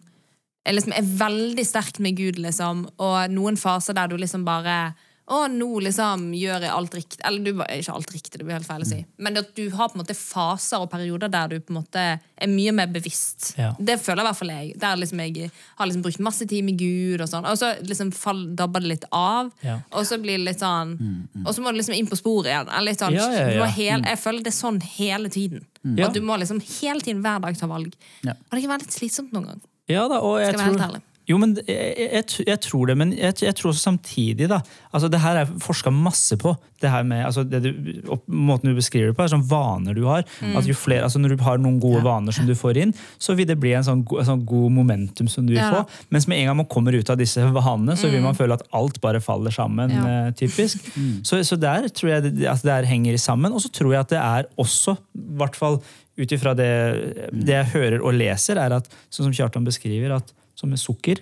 er, liksom, er veldig sterkt med Gud, liksom, og noen faser der du liksom bare å, nå liksom gjør jeg alt riktig. Eller du, ikke alt riktig, det blir helt feil å si. Men at du har på en måte faser og perioder der du på en måte er mye mer bevisst. Ja. Det føler i hvert fall jeg. Der liksom jeg har liksom brukt masse tid med Gud, og sånn. Og så liksom fall, dabber det litt av. Ja. Og så blir det litt sånn Og så må du liksom inn på sporet igjen. Eller Litt sånn, Ja, ja, du må ja. hel, jeg føler det er sånn hele tiden. Mm. At du må liksom hele tiden hver dag ta valg. Ja. Og det kan være litt slitsomt noen gang. Ja da, og jeg Skal være helt tror, ærlig. jo, men jeg, jeg, jeg, tror det, men jeg, jeg tror også samtidig da, altså Det her er forska masse på. det her med, altså det du, Måten du beskriver det på, er sånn vaner du har. Mm. at jo flere, altså Når du har noen gode vaner som du får inn, så vil det bli en sånn, en sånn god momentum som du vil Ja få. Mens med en gang man kommer ut av disse vanene, så vil man føle at alt bare faller sammen. Ja. eh, typisk. Så, så der tror jeg det, at det her henger sammen. Og så tror jeg at det er også, i hvert fall ut ifra det, det jeg hører og leser, er at sånn som Kjartan beskriver, at som med sukker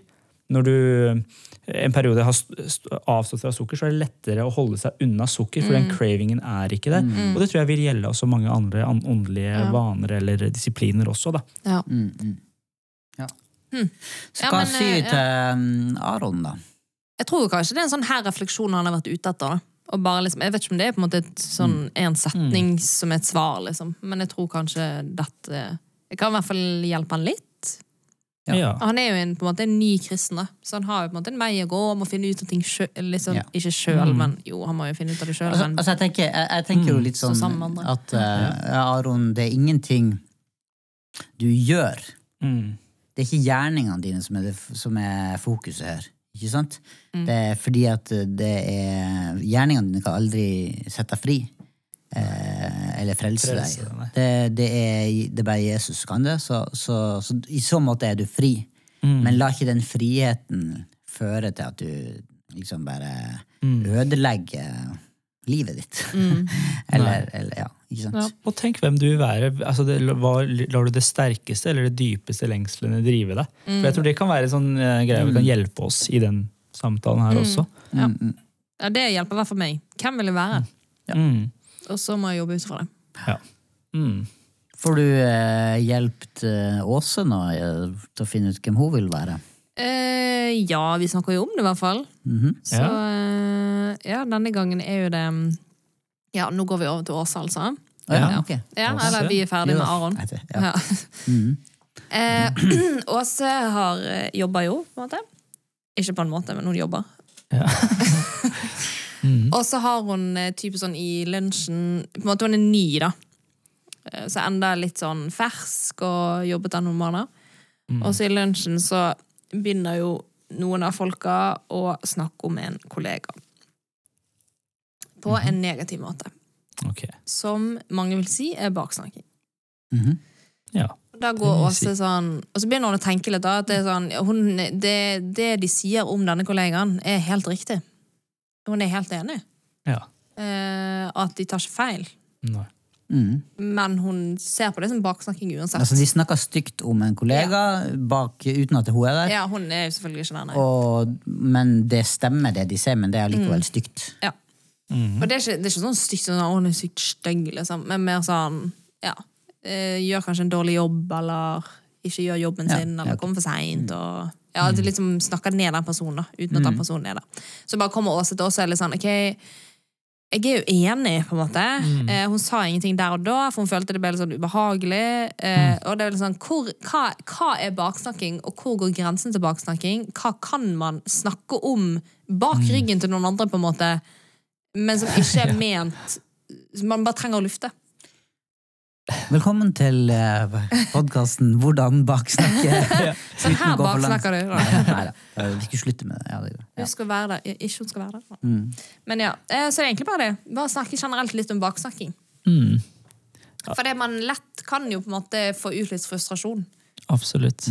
Når du en periode har st- st- avstått fra sukker, så er det lettere å holde seg unna sukker, for den cravingen er ikke det. Og det tror jeg vil gjelde også mange andre an- åndelige Ja. vaner eller disipliner også. da. Ja. Så Ja, hva men, sier vi eh, til um, Aron, da? Jeg tror kanskje det er en sånn her refleksjon han har vært ute etter. da. Og bare liksom, jeg vet ikke om det er på en måte et, sånn, en setning som er et svar, liksom. men jeg tror kanskje dette Jeg kan i hvert fall hjelpe han litt. Ja. Ja. Og Han er jo en, på en måte en ny kristen, da. så han har jo på en måte en vei å gå. Må finne ut av ting sjøl. Liksom, Ja. Ikke sjøl, men jo, han må jo finne ut av det sjøl. Altså, altså jeg, tenker, jeg, jeg tenker jo litt sånn så at uh, Aron, det er ingenting du gjør. Mm. Det er ikke gjerningene dine som er, det, som er fokuset her. Ikke sant? Mm. Det er fordi at det er Gjerningene dine kan aldri sette deg fri. Eh, eller frelse, Frelse deg, Det, det, er, det er bare Jesus som kan det. Så, så, så i så måte er du fri. Mm. Men la ikke den friheten føre til at du liksom bare Mm. ødelegger livet ditt. eller, eller Ja? Ja, og tenk hvem du vil være. Altså det, hva, lar du det sterkeste eller det dypeste lengslene drive deg? For jeg tror det kan være en sånn uh, greie vi kan hjelpe oss i den samtalen her også. ja. ja, det hjelper i hvert fall meg. Hvem vil jeg være? Mm. Og så må jeg jobbe ut fra det. Ja. Mm. Får du eh, hjulpet eh, Åse nå eh, til å finne ut hvem hun vil være? Eh, ja, vi snakker jo om det, i hvert fall. -hmm. Så eh, ja, denne gangen er jo det Ja, nå går vi over til Åse, altså. Ja, Ja. ok. Ja, eller vi er ferdig med Aron. Ja. Ja. Eh, Åse har eh, jobba jo, på en måte. Ikke på en måte, men hun jobber. Ja. Og så har hun eh, type sånn i lunsjen På en måte hun er ny, da. Eh, Så enda litt sånn fersk og jobbet der noen måneder. Og så i lunsjen så begynner jo noen av folka å snakke om en kollega. På en negativ måte. Okay. Som mange vil si er baksnakking. Mhm. Ja. Da går Åse sånn Og så begynner hun å tenke litt, da. At det, er sånn, hun, det, det de sier om denne kollegaen, er helt riktig. Hun er helt enig. Ja. Eh, at de tar ikke feil. Nei. Mm. Men hun ser på det som baksnakking uansett. Altså, de snakker stygt om en kollega bak, uten at hun er der. ja, hun er jo selvfølgelig ikke der, nei. Og, men det stemmer, det de sier, men det er likevel stygt. Ja. Og det er, ikke, det er ikke sånn stygt sånn at hun er sykt stygg, liksom. Men mer sånn ja, eh, Gjør kanskje en dårlig jobb, eller ikke gjør jobben sin, ja, eller kommer for seint. Mm. ja, at du liksom snakker ned den personen, da, uten at den personen er der. Så bare kommer Åse til oss og er litt sånn OK, jeg er jo enig, på en måte. Eh, hun sa ingenting der og da, for hun følte det ble litt sånn ubehagelig. Eh, Og det er litt sånn, hvor, hva, hva er baksnakking, og hvor går grensen til baksnakking? Hva kan man snakke om bak ryggen til noen andre, på en måte, men som ikke er ment Man bare trenger å lufte. Velkommen til uh, podkasten 'Hvordan baksnakke'. Sånn uten her baksnakker du. Nei da, eh, vi skulle slutte med det. Ja, det skal være der. Ikke hun skal være der. Mm. Men ja, eh, Så det er egentlig bare det. Bare snakke generelt litt om baksnakking. Mm. For det man lett kan jo på en måte få ut litt frustrasjon. Absolutt.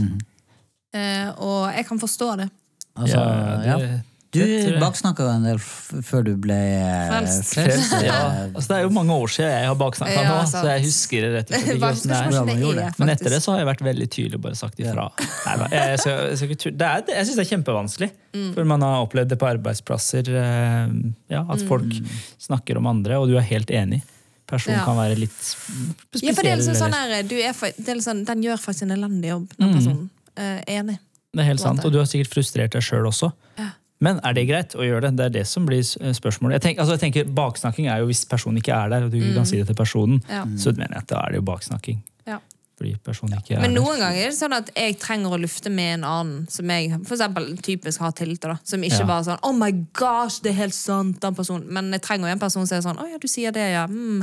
Eh, og jeg kan forstå det. Altså, Ja, ja, det- Du baksnakka en del før du ble eh, Frelst. frelst. Ja, altså det er jo mange år siden jeg har baksnakka Ja, nå, så jeg husker det rett og slett ikke hvordan det er. det er. Men etter det så har jeg vært veldig tydelig og bare sagt ifra. Nei, jeg, jeg, jeg, er, syns det er kjempevanskelig. Mm. For man har opplevd det på arbeidsplasser. eh, Ja, at Mm. folk snakker om andre, og du er helt enig. Personen Ja. kan være litt spesiell. Ja, for det er liksom sånn her, du er, er liksom, Den gjør faktisk en elendig jobb, den personen. Eh, enig. Det er helt sant, og du har sikkert frustrert deg sjøl også. Ja. Men er det greit å gjøre det? Det er det som blir eh, spørsmålet. Jeg tenker, altså jeg tenker Baksnakking er jo hvis personen ikke er der, og du mm. kan si det til personen. Ja. Så mener jeg at da er det jo baksnakking. Ja. Fordi personen ikke er Men der. noen ganger er det sånn at jeg trenger å lufte med en annen som jeg for eksempel typisk har tillit til. da Som ikke Ja. bare sånn 'Oh my gosh, det er helt sant', den personen. Men jeg trenger jo en person som er sånn 'Å ja, du sier det, ja'. Mm.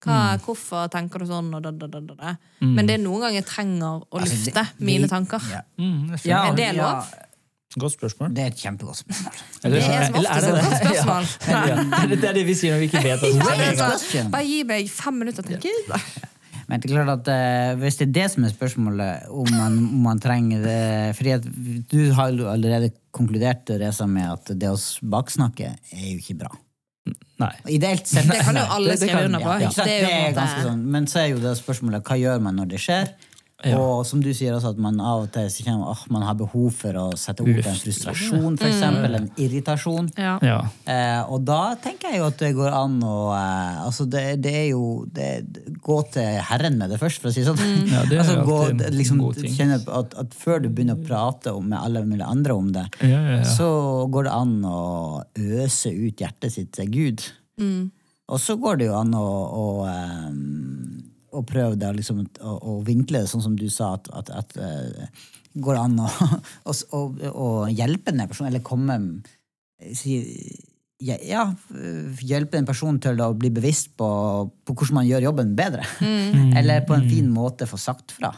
Hva, Hvorfor tenker du sånn? Og da, da, da, da, da. Men det er noen ganger jeg trenger å Altså, lufte det- mine tanker. Ja. Mm. Ja, Er det ja, lov? Godt spørsmål. det er et kjempegodt spørsmål. Eller- Det er som oftest et det godt spørsmål. Ja. Ja. Det er- Det vi sier når vi ikke vet. Ja, sånn, bare gi meg fem minutter til å tenke. Men det er klart at uh, hvis det er det som er spørsmålet, om man, om man trenger det fordi at Du har jo allerede konkludert Reza, med at det å baksnakke er jo ikke bra. Nei. Ideelt sett. Det kan jo alle skrive kan- under på. Ja, ja. Det er jo er ganske sånn. Men så er jo det spørsmålet hva gjør man når det skjer? Ja. Og som du sier også, at man av og til kjenner oh, man har behov for å sette ord på en frustrasjon, for eksempel, en irritasjon. ja. Ja. Eh, og da tenker jeg jo at det går an å eh, Altså, det, det er jo det, Gå til Herren med det først, for å si sånn. Ja, det altså, gå, liksom, kjenne at, at før du begynner å prate om, med alle mulige andre om det, Ja, ja, ja. så går det an å øse ut hjertet sitt til Gud. Og så går det jo an å, å, eh, å prøvd liksom, å, å vinkle det sånn som du sa, at, at, at eh, går det an å, å, å, å hjelpe den personen, eller komme si, ja, ja, hjelpe en person til å bli bevisst på, på hvordan man gjør jobben bedre. Eller på en fin måte få sagt fra.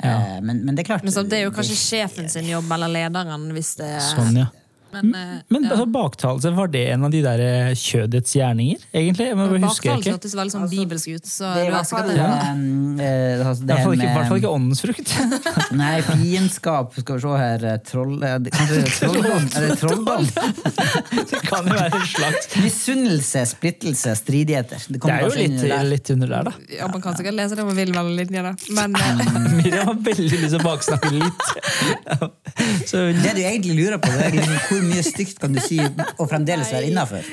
Ja. Men, men det er klart Men så det er jo kanskje sjefen sin jobb, eller lederen, hvis det er Sånn, ja. Men, eh, Men ja. altså, baktalelse, var det en av de der eh, kjødets gjerninger, egentlig? Jeg Baktalelse hørtes veldig sånn bibelsk ut. Så Det er i hvert fall, sikkert det. eh, altså, I det hvert fall ikke, fall ikke åndens frukt. Nei, fiendskap Skal vi se her Troll... Kanskje trolldom? Er det trolldom? Det kan jo være en slags Misunnelse, splittelse, stridigheter. Det Det er jo litt, under der. litt under der, da. Ja, Man kan sikkert lese det man vil mellom linjene. Men Miriam har veldig lyst til å baksnakke litt. Så Det du egentlig lurer på, det er liksom, hvor mye stygt kan du si og fremdeles være innafor?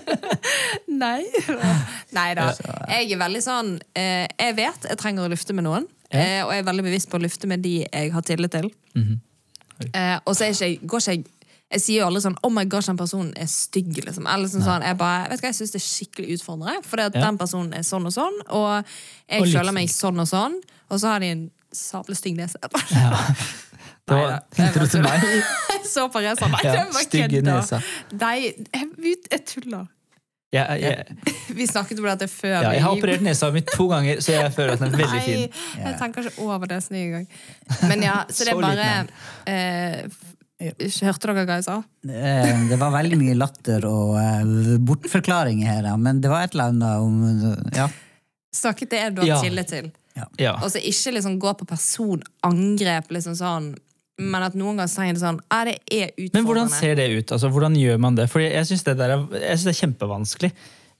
nei. Nei da. Jeg er veldig sånn eh, Jeg vet jeg trenger å lufte med noen. Eh, og jeg er veldig bevisst på å lufte med de jeg har tillit til. eh, og så går ikke jeg jeg sier jo aldri sånn 'Oh my gosh, den personen er stygg'. Liksom. Eller sånn, sånn, jeg bare, vet du hva, jeg syns det er skikkelig utfordrende. For Ja. den personen er sånn og sånn, og jeg Og føler meg sånn og sånn. Og så har de en sabla stygg nese. det var, du til meg? Jeg så på Reza. Nei, Ja, det var stygge kødda. nesa. Nei, jeg, jeg tuller. Ja, jeg, Vi snakket om dette før. ja, jeg har operert nesa mi to ganger, så jeg føler at den er veldig fin. Nei, jeg tenker ikke over det snu engang. Men ja, så det er bare eh, Hørte dere hva jeg sa? Eh, Det var veldig mye latter og eh, bortforklaringer her, ja, men det var et eller annet om Ja. Snakket det du har Ja. tillit til? Ja. Og så ikke liksom gå på personangrep, liksom sånn, men at noen ganger sier det sånn Ja, det er utfordrende. Men hvordan ser det ut? Altså, hvordan gjør man det? Fordi jeg syns det, er- jeg det er kjempevanskelig.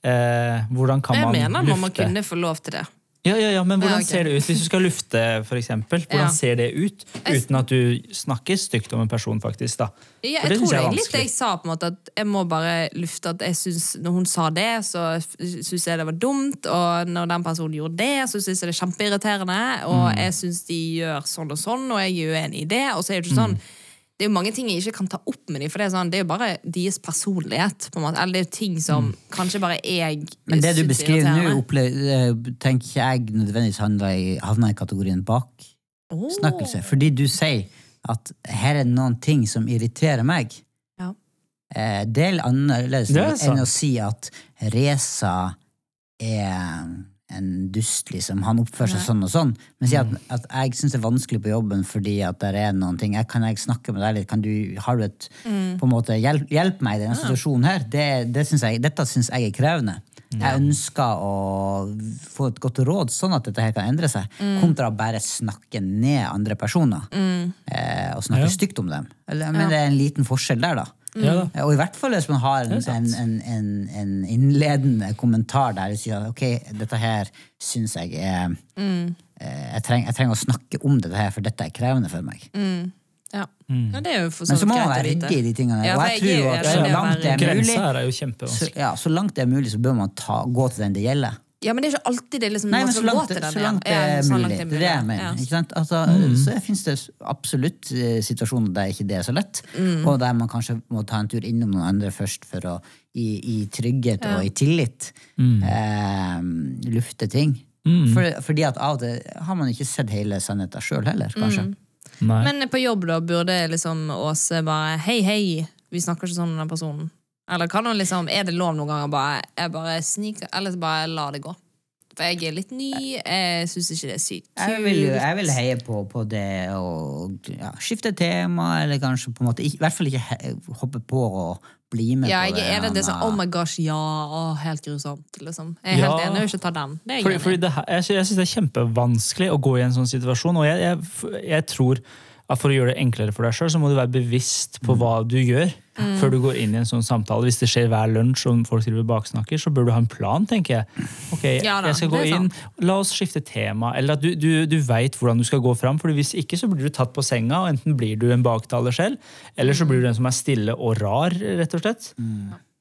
Eh, hvordan kan Jeg man mener man må kunne få lov til det. Ja, ja, ja, men Ja, hvordan ser det ut hvis du skal lufte, eksempel? Hvordan Ja. ser det ut? Uten at du snakker stygt om en person, faktisk. da. Ja, jeg tror litt det jeg sa, på en måte, at jeg må bare lufte at jeg synes, når hun sa det, så syns jeg det var dumt, og når den personen gjorde det, så syns jeg det er kjempeirriterende, og Mm. jeg syns de gjør sånn og sånn, og jeg er uenig i det, og så er det jo Mm. ikke sånn det er jo mange ting jeg ikke kan ta opp med dem, for det er, sånn, det er jo bare deres personlighet. på en måte. Eller det er jo ting som kanskje bare jeg Men det du er beskriver nå, eh, tenker ikke jeg nødvendigvis i, havner i kategorien baksnakkelse. Fordi du sier at her er noen ting som irriterer meg. Ja. Eh, Det er annerledes er enn å si at Reza er en dust, liksom. Han oppfører seg sånn og sånn. Men si at, at jeg syns det er vanskelig på jobben fordi at det er noen ting. Jeg, kan jeg snakke med deg litt? Kan du, har du et Mm. på en måte, hjelp, hjelp meg i denne situasjonen her? Det, det synes jeg, dette syns jeg er krevende. Jeg ønsker å få et godt råd, sånn at dette her kan endre seg. Mm. Kontra å bare snakke ned andre personer. Eh, og snakke Ja. stygt om dem. Eller, men det er en liten forskjell der, da. Ja. Eh, Og i hvert fall hvis man har en, en, en, en, en innledende kommentar der du sier ok, dette her syns jeg er Mm. eh, jeg, treng, jeg trenger å snakke om dette her, for dette er krevende for meg. Ja. Mm. ja, det er jo for så Men så må man være ryddig i de tingene. Ja, og jeg tror at så langt det er mulig, så, ja, så langt det er mulig, så bør man ta, gå til den det gjelder. Ja, men det er ikke alltid det liksom Nei, men som så langt, til den så langt det Ja, er så langt mulig. Det er det jeg mener. Ja. Ikke sant? Altså, Så finnes det absolutt eh, situasjoner der ikke det er så lett, Mm. og der man kanskje må ta en tur innom noen andre først for å i, i trygghet og i tillit eh, lufte ting. For, fordi at av og til har man ikke sett hele sannheten sjøl heller, kanskje. Nei. Men på jobb, da, burde liksom Åse bare Hei, hei, vi snakker ikke sånn med den personen. Eller kan hun liksom, er det lov noen ganger bare Jeg bare sniker, eller bare la det gå? For jeg er litt ny, jeg syns ikke det er sykt Jeg vil, jeg vil heie på, på det å ja, skifte tema, eller kanskje på en måte I hvert fall ikke he, hoppe på og bli med Ja, på jeg er enig. Det sånn, oh my gosh, ja, oh, helt grusomt. Liksom. Jeg er Ja. helt enig, jeg vil ikke ta den. Det er jeg Fordi, fordi det, jeg, jeg syns det er kjempevanskelig å gå i en sånn situasjon. Og jeg, jeg, jeg tror at for å gjøre det enklere for deg sjøl, så må du være bevisst på hva du gjør Mm. før du går inn i en sånn samtale. Hvis det skjer hver lunsj og folk driver baksnakker, så bør du ha en plan, tenker jeg. Ok, Ja da, jeg skal gå inn, La oss skifte tema. Eller at du, du, du veit hvordan du skal gå fram. For hvis ikke så blir du tatt på senga, og enten blir du en baktaler selv, eller så blir du den som er stille og rar, rett og slett.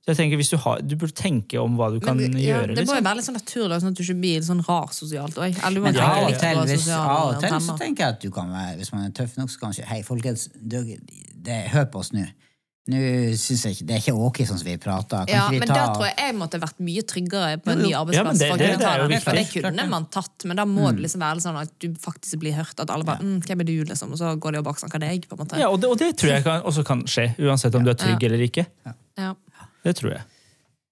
Så jeg tenker, hvis Du har, du burde tenke om hva du kan Men ja, gjøre. det må liksom. jo være litt sånn naturlig, sånn at du ikke blir sånn rar sosialt. du må Men tenke av og litt til, på hvis, av og til så tenker jeg at du kan være Hvis man er tøff nok, så kan man si Hei, folkens, det, det, hør på oss nå. Nå synes jeg ikke Det er ikke ok sånn som vi prater. Kan Ja, ikke vi men ta da tror jeg jeg måtte vært mye tryggere på en ny arbeidsplass. Ja, det- det- det. For det kunne man tatt, men da må det liksom være sånn at du faktisk blir hørt. At alle bare mm, 'Hvem er du?' liksom, Og så går de og baksnakker deg. på en måte. Ja, og det, og det tror jeg kan, også kan skje, uansett om du er trygg eller ikke. Ja. Det tror jeg.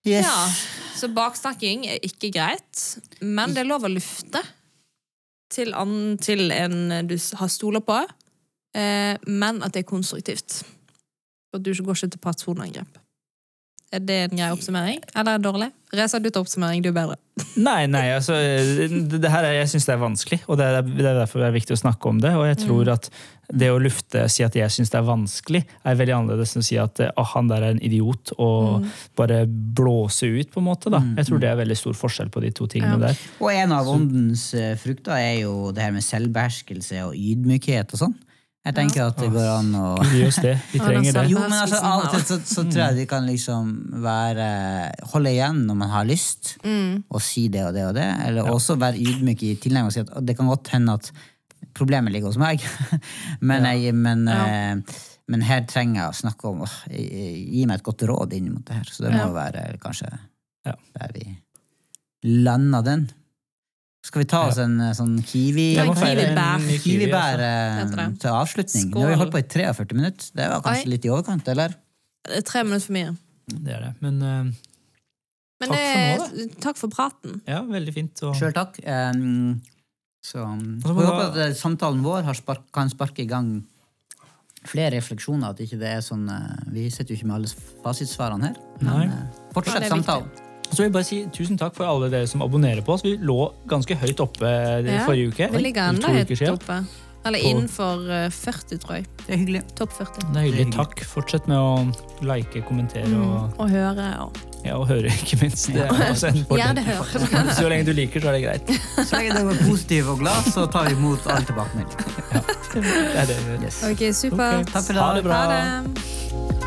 Yes. Ja, Så baksnakking er ikke greit, men det er lov å lufte til, an, til en du har stoler på, eh, men at det er konstruktivt. At du ikke går ikke til personangrep. Er det en grei oppsummering, eller er det dårlig? Reza, du tar oppsummering, du er bedre. Nei, nei, altså det, det her er, Jeg syns det er vanskelig, og det er, det er derfor det er viktig å snakke om det. Og jeg tror at det å lufte, si at jeg syns det er vanskelig, er veldig annerledes enn å si at ah, han der er en idiot, og bare blåse ut, på en måte. da. Jeg tror det er veldig stor forskjell på de to tingene der. Og en av åndens eh, frukter er jo det her med selvbeherskelse og ydmykhet og sånn. Jeg tenker at det går an å Gi oss det. Vi trenger det. Jo, men altså, av og til så, så tror jeg de kan liksom være Holde igjen når man har lyst, og si det og det og det. Eller også være ydmyk i tilnærming og si at det kan godt hende at problemet ligger hos meg, men, jeg, men, eh, men her trenger jeg å snakke om åh, Gi meg et godt råd inn mot det her. Så det må være kanskje der vi landa den. Skal vi ta oss en eh, sånn kiwi... Ja, en kiwibær. kiwi, altså. eh, det. til avslutning. Nå har vi holdt på i 43 minutter. Det var kanskje Oi. litt i overkant, eller? Det er tre minutter for mye. Det er det. Men uh, Men Takk for det, takk for praten. ja, veldig fint. Og, Sjøl takk. Um, så vi må håper at eh, samtalen vår har spark, kan sparke i gang flere refleksjoner. At ikke det er sånn uh, Vi sitter jo ikke med alle fasitsvarene her. Men uh, fortsett Ja, det samtalen. Så vil jeg bare si Tusen takk for alle dere som abonnerer på oss. Vi lå ganske høyt oppe eh, Ja, forrige uke. Vi ligger enda høyt oppe. Eller På- innenfor eh, 40, tror jeg. Det er hyggelig. Topp 40. Det er hyggelig. Det er Takk. Fortsett med å like, kommentere og, Og høre. Og... ja, og høre, ikke minst. Det er også en Ja, det fordel. hører. Så lenge du liker, så er det greit. Så lenge du er positiv og glad, så tar vi imot all tilbakemelding. Det er det. Yes. Ok, supert. Okay. Takk for i Ha det bra. Ha det.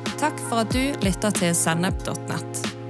Takk for at du lytter til sennep.nett.